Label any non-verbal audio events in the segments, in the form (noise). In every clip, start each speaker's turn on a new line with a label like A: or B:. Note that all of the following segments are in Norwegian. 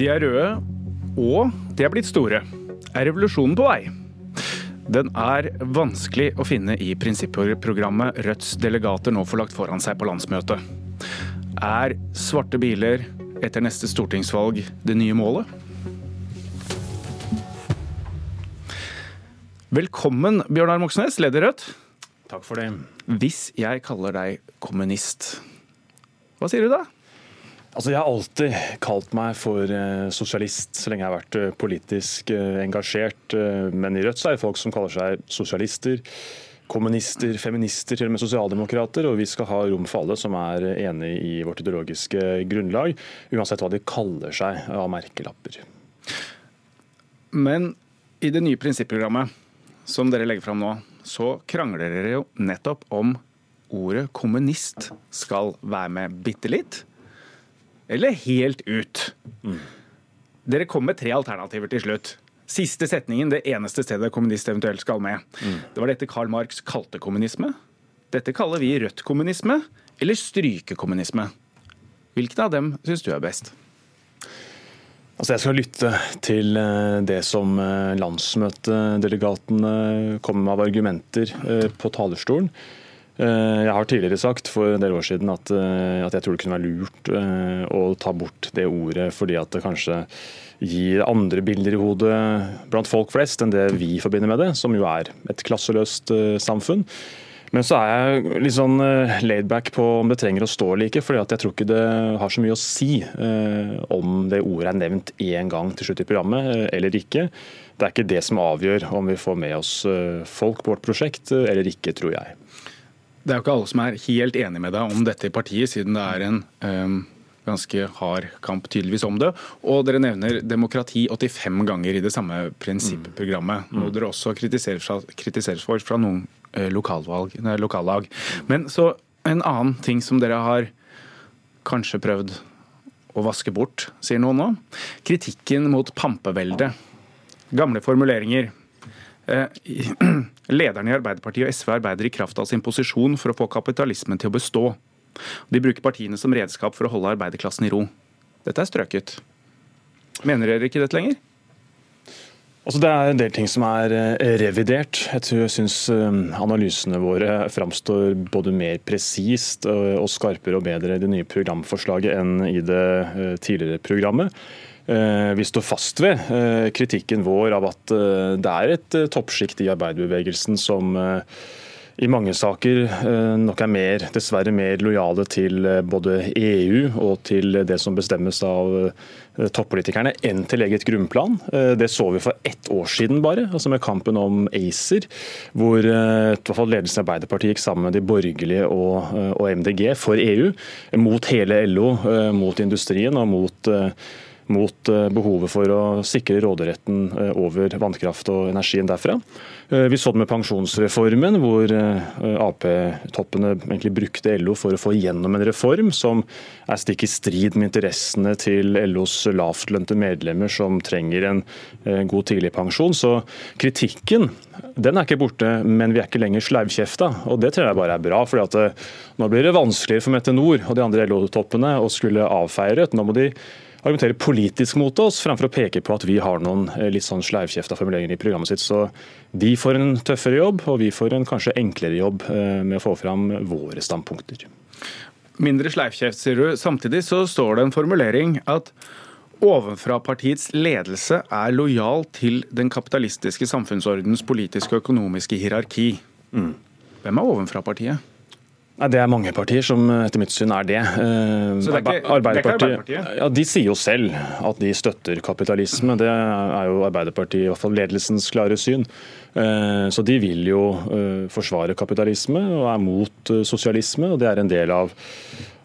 A: De er røde, og de er blitt store. Er revolusjonen på vei? Den er vanskelig å finne i prinsipprogrammet Rødts delegater nå får lagt foran seg på landsmøtet. Er svarte biler etter neste stortingsvalg det nye målet? Velkommen, Bjørnar Moxnes, leder Rødt.
B: Takk for det.
A: Hvis jeg kaller deg kommunist, hva sier du da?
B: Altså, jeg har alltid kalt meg for eh, sosialist så lenge jeg har vært eh, politisk eh, engasjert. Men i Rødt så er det folk som kaller seg sosialister, kommunister, feminister, til og med sosialdemokrater. Og vi skal ha rom for alle som er enig i vårt ideologiske grunnlag, uansett hva de kaller seg av merkelapper.
A: Men i det nye prinsipprogrammet som dere legger fram nå, så krangler dere jo nettopp om ordet kommunist skal være med bitte litt, eller helt ut. Dere kom med tre alternativer til slutt. Siste setningen, det eneste stedet kommunist eventuelt skal med. Det var dette Karl Marx kalte kommunisme. Dette kaller vi rødt kommunisme, eller strykekommunisme. Hvilken av dem syns du er best?
B: Altså Jeg skal lytte til eh, det som eh, landsmøtedelegatene kommer med av argumenter eh, på talerstolen. Jeg har tidligere sagt for en del år siden at, at jeg tror det kunne være lurt å ta bort det ordet fordi at det kanskje gir andre bilder i hodet blant folk flest enn det vi forbinder med det, som jo er et klasseløst samfunn. Men så er jeg litt sånn laidback på om det trenger å stå eller ikke. for jeg tror ikke det har så mye å si eh, om det ordet er nevnt én gang til slutt i programmet eh, eller ikke. Det er ikke det som avgjør om vi får med oss eh, folk på vårt prosjekt eh, eller ikke, tror jeg.
A: Det er jo ikke alle som er helt enig med deg om dette i partiet, siden det er en um, ganske hard kamp tydeligvis om det. Og dere nevner demokrati 85 ganger i det samme prinsipprogrammet.
B: Mm.
A: Noe dere også kritiseres, fra, kritiseres for fra noen uh, lokalvalg, nei, lokallag. Men så en annen ting som dere har kanskje prøvd å vaske bort, sier noen nå. Kritikken mot pampeveldet. Gamle formuleringer. (clears throat) Lederne i Arbeiderpartiet og SV arbeider i kraft av sin posisjon for å få kapitalismen til å bestå. De bruker partiene som redskap for å holde arbeiderklassen i ro. Dette er strøket. Mener dere ikke dette lenger?
B: Altså, det er en del ting som er revidert. Jeg tror jeg syns analysene våre framstår både mer presist og skarpere og bedre i det nye programforslaget enn i det tidligere programmet. Vi står fast ved kritikken vår av at det er et toppsjikt i arbeiderbevegelsen som i mange saker nok er mer, dessverre mer lojale til både EU og til det som bestemmes av toppolitikerne, enn til eget grunnplan. Det så vi for ett år siden bare, altså med kampen om ACER, hvor i hvert fall ledelsen i Arbeiderpartiet gikk sammen med de borgerlige og, og MDG for EU, mot hele LO, mot industrien og mot mot behovet for å sikre råderetten over vannkraft og energien derfra. Vi så det med pensjonsreformen, hvor Ap-toppene egentlig brukte LO for å få igjennom en reform som er stikk i strid med interessene til LOs lavtlønte medlemmer som trenger en god tidligpensjon. Så kritikken den er ikke borte, men vi er ikke lenger sleivkjefta. Og det tror jeg bare er bra. for nå blir det vanskeligere for Mette Nord og de andre LO-toppene å skulle avfeie Rødt. Nå må de argumentere politisk mot oss, framfor å peke på at vi har noen litt sånn sleivkjefta formuleringer i programmet sitt. Så de får en tøffere jobb, og vi får en kanskje enklere jobb med å få fram våre standpunkter.
A: Mindre sleivkjeft, sier du. Samtidig så står det en formulering at ovenfra-partiets ledelse er lojal til den kapitalistiske samfunnsordens politiske og økonomiske hierarki.
B: Mm.
A: Hvem er ovenfra-partiet?
B: Nei, Det er mange partier som etter mitt syn er det.
A: Så det er ikke, det er ikke Arbeiderpartiet?
B: Ja, De sier jo selv at de støtter kapitalisme. Det er jo Arbeiderpartiet, i hvert fall ledelsens klare syn. Så de vil jo forsvare kapitalisme og er mot sosialisme. og Det er en del av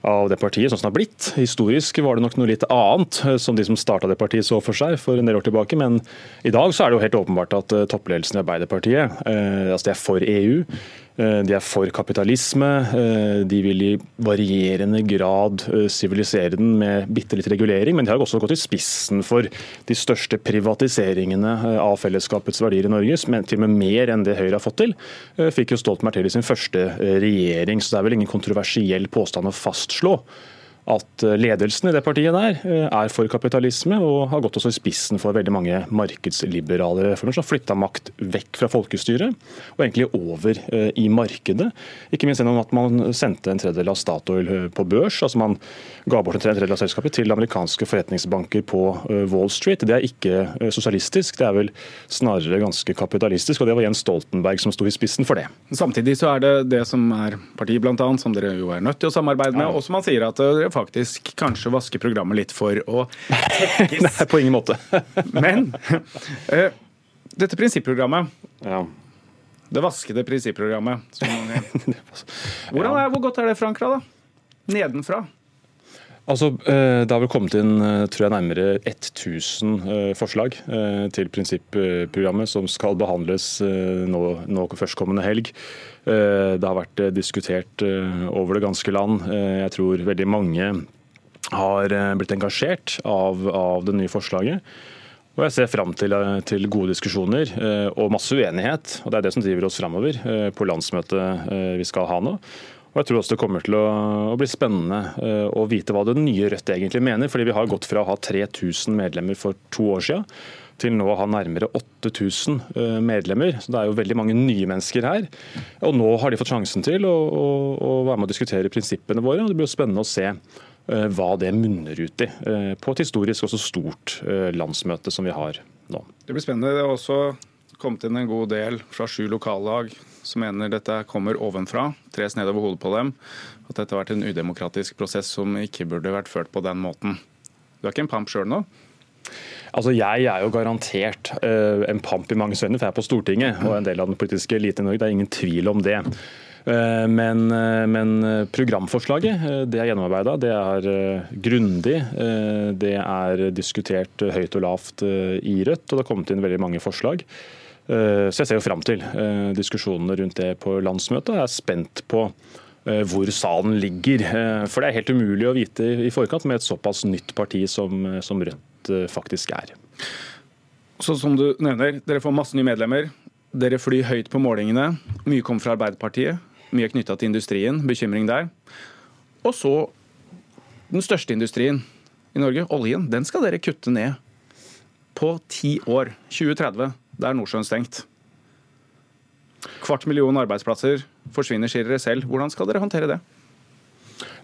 B: av det partiet, sånn som det har blitt. Historisk var det nok noe litt annet, som de som starta det partiet så for seg for en del år tilbake. Men i dag så er det jo helt åpenbart at toppledelsen i Arbeiderpartiet eh, altså det er for EU. De er for kapitalisme. De vil i varierende grad sivilisere den med bitte litt regulering, men de har også gått i spissen for de største privatiseringene av fellesskapets verdier i Norge, til og med mer enn det Høyre har fått til. Fikk jo Stoltenberg til i sin første regjering, så det er vel ingen kontroversiell påstand å fastslå at eh, ledelsen i det partiet der eh, er for kapitalisme og har gått også i spissen for veldig mange markedsliberale reformer som har flytta makt vekk fra folkestyret og egentlig over eh, i markedet. Ikke minst gjennom at man sendte en tredjedel av Statoil på børs. altså Man ga bort en tredjedel av selskapet til amerikanske forretningsbanker på Wall Street. Det er ikke sosialistisk, det er vel snarere ganske kapitalistisk. og Det var Jens Stoltenberg som sto i spissen for det.
A: Samtidig så er det det som er partiet annet, som dere jo er nødt til å samarbeide med, og som man sier at dere faktisk kanskje vaske programmet litt for å (laughs) tekkes.
B: Nei, på ingen måte. (laughs)
A: Men uh, dette prinsipprogrammet ja. Det vaskede prinsipprogrammet. (laughs) Hvordan er, hvor godt er det forankra, da? Nedenfra?
B: Altså, eh, Det har vel kommet inn eh, tror jeg, nærmere 1000 forslag til prinsipprogrammet, som skal behandles nå, nå førstkommende helg. Det har vært diskutert over det ganske land. Jeg tror veldig mange har eh, blitt engasjert av, av det nye forslaget. Og Jeg ser fram til, eh, til, gode diskusjoner eh, og masse uenighet. og Det er det som driver oss framover på landsmøtet vi skal ha nå. Og jeg tror også Det kommer til å, å, bli spennende å vite hva det nye Rødt egentlig mener. fordi Vi har gått fra å ha 3000 medlemmer for to år siden til nå å ha nærmere 8000 medlemmer. Så Det er jo veldig mange nye mennesker her. Og Nå har de fått sjansen til å, å, å være med å diskutere prinsippene våre. og Det blir jo spennende å se Eh, hva det munner ut i eh, på et historisk også stort eh, landsmøte som vi har nå.
A: Det blir spennende. Det er også kommet inn en god del fra sju lokallag som mener dette kommer ovenfra, tres ned over hodet på dem. At dette har vært en udemokratisk prosess som ikke burde vært ført på den måten. Du er ikke en pamp sjøl nå?
B: Altså, Jeg er jo garantert uh, en pamp i mange sønner, for jeg er på Stortinget og en del av den politiske eliten i Norge. Det er ingen tvil om det. Eh, men, eh, men, programforslaget det er gjennomarbeida, det er grundig. Det er diskutert høyt og lavt i Rødt, og det har kommet inn veldig mange forslag. Så jeg ser jo fram til diskusjonene rundt det på landsmøtet. Jeg er spent på hvor salen ligger. For det er helt umulig å vite i forkant med et såpass nytt parti som, som Rødt faktisk er.
A: Så som du nevner, Dere får masse nye medlemmer. Dere flyr høyt på målingene. Mye kommer fra Arbeiderpartiet mye er knytta til industrien, bekymring der. Og så den største industrien i Norge, oljen, den skal dere kutte ned på ti år. 2030. Da er Nordsjøen stengt. Kvart million arbeidsplasser forsvinner, sier dere selv. Hvordan skal dere håndtere det?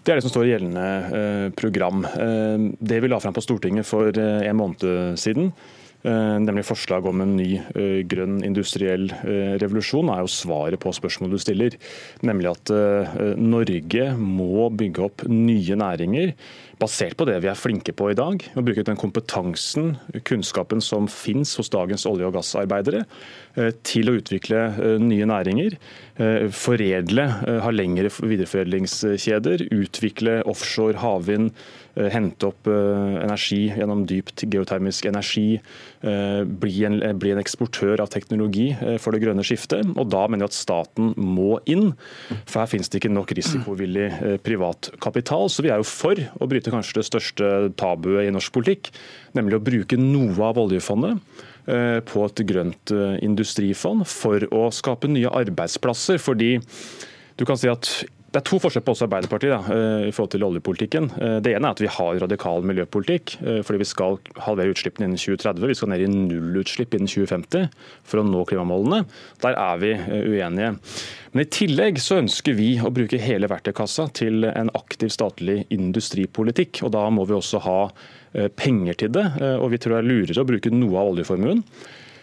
B: Det er det som står i gjeldende eh, program. Eh, det vi la fram på Stortinget for eh, en måned siden, nemlig forslag om en ny eh, grønn industriell eh, revolusjon, er jo svaret på spørsmålet du stiller. Nemlig at Norge må bygge opp nye næringer basert på det vi er flinke på i dag. Og bruke den kompetansen, kunnskapen som finnes hos dagens olje- og gassarbeidere, til å utvikle nye næringer. Foredle, ha lengre videreforedlingskjeder, utvikle offshore havvind Eh, hente opp eh, energi gjennom dypt geotermisk energi, eh, bli en, bli en, eksportør av teknologi for det grønne skiftet. Og Da mener jeg at staten må inn, for her finnes det ikke nok risikovillig privat kapital. Så vi er jo for å bryte kanskje det største tabuet i norsk politikk, nemlig å bruke noe av oljefondet på et grønt industrifond for å skape nye arbeidsplasser. fordi du kan si at det er to forskjeller på oss Arbeiderpartiet da, eh, i forhold til oljepolitikken. Eh, det ene er at vi har radikal miljøpolitikk, eh, fordi vi skal halvere utslippene innen 2030. Vi skal ned i nullutslipp innen 2050 for å nå klimamålene. Der er vi uenige. Men i tillegg så ønsker vi å bruke hele verktøykassa til en aktiv statlig industripolitikk. og Da må vi også ha penger til det. og Vi tror det er lurere å bruke noe av oljeformuen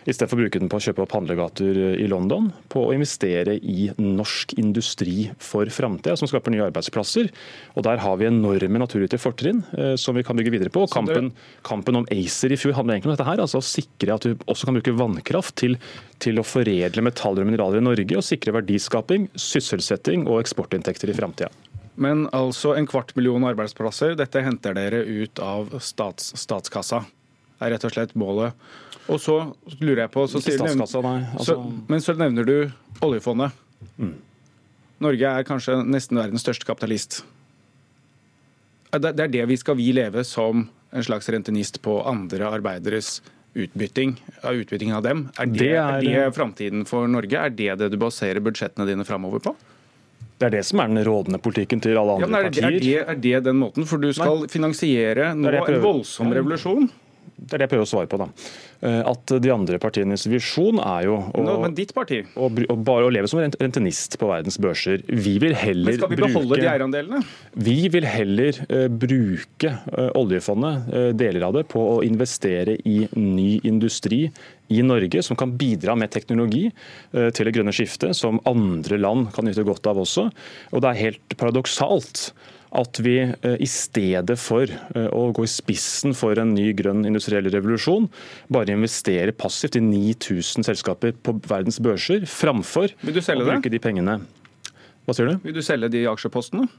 B: i stedet for å bruke den på å kjøpe opp handlegater i London, på å investere i norsk industri for framtida, som skaper nye arbeidsplasser. Og Der har vi enorme naturgitte fortrinn eh, som vi kan bygge videre på. Kampen, kampen, om ACER i fjor handler egentlig om dette her, altså å sikre at vi også kan bruke vannkraft til, til å foredle metaller og mineraler i Norge, og sikre verdiskaping, sysselsetting og eksportinntekter i framtida.
A: Men altså en kvart million arbeidsplasser, dette henter dere ut av stats, statskassa, er rett og slett målet. Og så lurer jeg på så
B: sier, nevner.
A: Altså... Så, men så nevner du oljefondet. Mm. Norge er kanskje nesten verdens største kapitalist. Det er det vi skal vi leve som en slags rentenist på andre arbeideres utbytting, av utbytting av dem. Er det, det, er... det framtiden for Norge? Er det det du baserer budsjettene dine framover på?
B: Det er det som er den rådende politikken til alle andre
A: ja, er, det, er, det, er, det, den måten? For du skal Nei. finansiere nå en voldsom revolusjon?
B: Det er det jeg prøver å svare på. da. Eh, at de andre partienes visjon er jo å,
A: Nå, men ditt parti?
B: Å, å, bare å leve som rentenist på verdens børser. Vi vil heller
A: men Skal vi beholde bruke, de eierandelene?
B: Vi vil heller uh, bruke uh, oljefondet, uh, deler av det, på å investere i ny industri i Norge som kan bidra med teknologi til det grønne skiftet, som andre land kan nyte godt av også. Og det er helt paradoksalt at vi eh, i stedet for eh, å gå i spissen for en ny grønn industriell revolusjon, bare investerer passivt i 9000 selskaper på verdens børser, framfor å bruke de pengene. Hva sier du?
A: Vil du selge de aksjepostene?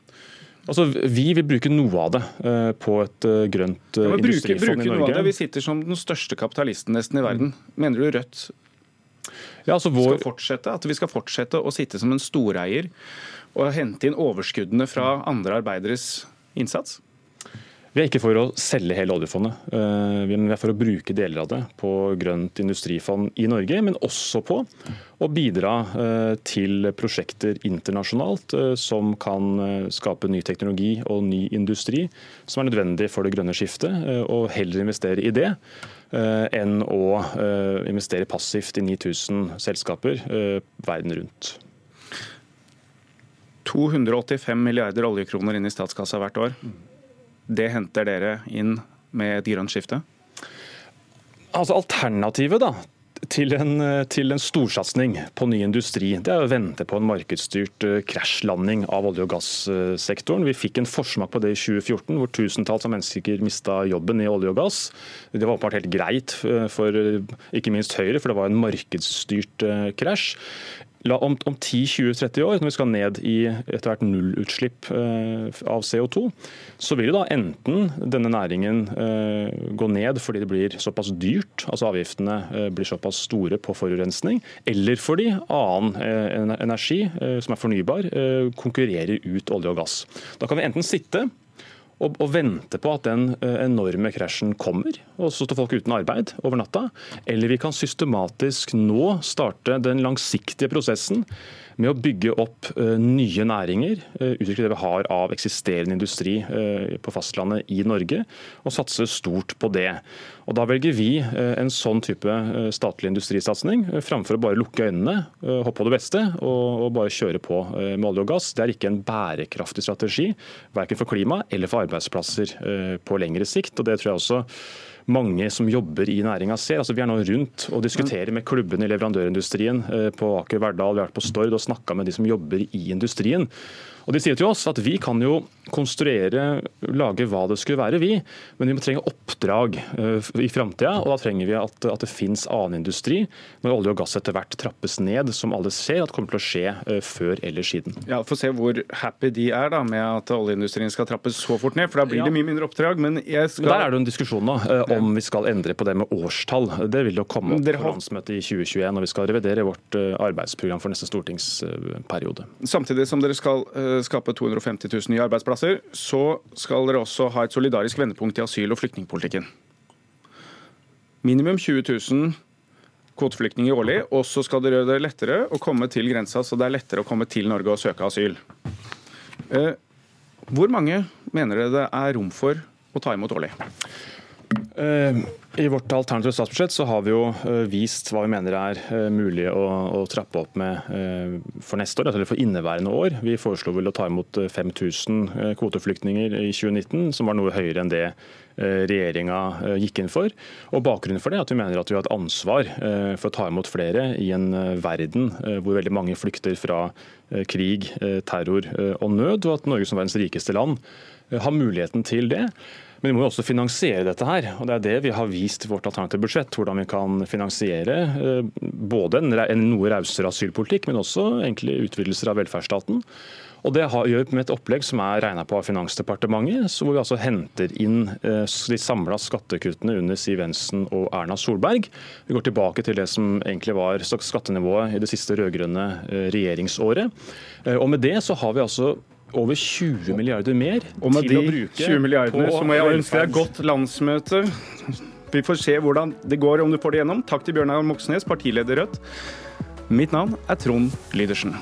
B: Altså, Vi vil bruke noe av det uh, på et uh, grønt uh, ja, industrifond bruke, bruke i Norge. Noe av det.
A: Vi sitter som den største kapitalisten nesten i verden. Mener du Rødt
B: ja, altså vår...
A: skal at vi skal fortsette å sitte som en storeier og hente inn overskuddene fra andre arbeideres innsats?
B: Vi er ikke for å selge hele oljefondet. Eh, vi er for å bruke deler av det på grønt industrifond i Norge, men også på å bidra eh, til prosjekter internasjonalt eh, som kan skape ny teknologi og ny industri som er nødvendig for det grønne skiftet, og heller investere i det enn å investere passivt i 9000 selskaper verden rundt.
A: 285 milliarder oljekroner inn i statskassa hvert år. Det henter dere inn med et grønt skifte?
B: Altså Alternativet da, til en, til en, storsatsing på ny industri. Det er å vente på en markedsstyrt eh, krasjlanding av olje- og gassektoren. Vi fikk en forsmak på det i 2014, hvor tusentalls av mennesker mista jobben i olje og gass. Det var åpenbart helt greit eh, for eh, ikke minst Høyre, for det var en markedsstyrt krasj om, om 10-20-30 år, når vi skal ned i etter hvert nullutslipp eh, av CO2, så vil jo da enten denne næringen eh, gå ned fordi det blir såpass dyrt, altså avgiftene eh, blir såpass store på forurensning, eller fordi annen energi som er fornybar, konkurrerer ut olje og gass. Da kan vi enten sitte og, og vente på at den eh, enorme krasjen kommer, og så står folk uten arbeid over natta. Eller vi kan systematisk nå starte den langsiktige prosessen med å bygge opp uh, nye næringer, uh, utvikle det vi har av eksisterende industri uh, på fastlandet i Norge, og satse stort på det. Og Da velger vi en sånn type statlig industrisatsing framfor å bare lukke øynene, hoppe på det beste og bare kjøre på med olje og gass. Det er ikke en bærekraftig strategi, verken for klima eller for arbeidsplasser på lengre sikt. og det tror jeg også mange som jobber i næringa ser. Altså, vi er nå rundt og diskuterer med klubbene i leverandørindustrien eh, på Aker Verdal, vi har vært på Stord og snakka med de som jobber i industrien. Og De sier til oss at vi kan jo konstruere, lage hva det skulle være, vi, men vi må trenge oppdrag uh, i framtida. Og da trenger vi at, at det finnes annen industri når olje og gass etter hvert trappes ned, som alle ser at kommer til å skje uh, før eller siden.
A: Ja, Få se hvor happy de er da med at oljeindustrien skal trappes så fort ned, for da blir ja. det mye mindre oppdrag. Men jeg skal...
B: Der er det en diskusjon nå uh, om vi skal endre på det med årstall. Det vil jo komme opp på landsmøtet i 2021 når vi skal revidere vårt arbeidsprogram for neste stortingsperiode.
A: Samtidig som dere skal skape 250 000 nye arbeidsplasser, så skal dere også ha et solidarisk vendepunkt i asyl- og flyktningpolitikken. Minimum 20 000 kvoteflyktninger årlig, og så skal dere gjøre det lettere å komme til grensa, så det er lettere å komme til Norge og søke asyl. Eh, hvor mange mener dere det er rom for å ta imot årlig?
B: Eh, I vårt alternative statsbudsjett så har vi jo eh, vist hva vi mener er eh, mulig å, å trappe opp med for neste år, eller for inneværende år. Vi foreslo vel å ta imot 5000 kvoteflyktninger i 2019, som var noe høyere enn det regjeringa gikk inn for. Og Bakgrunnen for det er at vi mener at vi har et ansvar for å ta imot flere i en verden hvor veldig mange flykter fra krig, terror og nød, og at Norge som verdens rikeste land har muligheten til det. Men vi må jo også finansiere dette her. og Det er det vi har vist i vårt alternative budsjett. Hvordan vi kan finansiere eh, både en noe rausere asylpolitikk, men også egentlig utvidelser av velferdsstaten. Og Det gjør vi med et opplegg som er regna på av Finansdepartementet, hvor vi altså henter inn eh, de samla skattekuttene under Siv Jensen og Erna Solberg. Vi går tilbake til det som egentlig var skattenivået i det siste rød-grønne eh, regjeringsåret. Og Med det så har vi altså over 20 milliarder mer
A: og med til de å bruke 20 milliardene så må jeg ønske deg godt landsmøte. Vi får se hvordan det går, om du får det gjennom. Takk til Bjørnar Moxnes, partileder Rødt. Mitt navn er Trond Lydersen.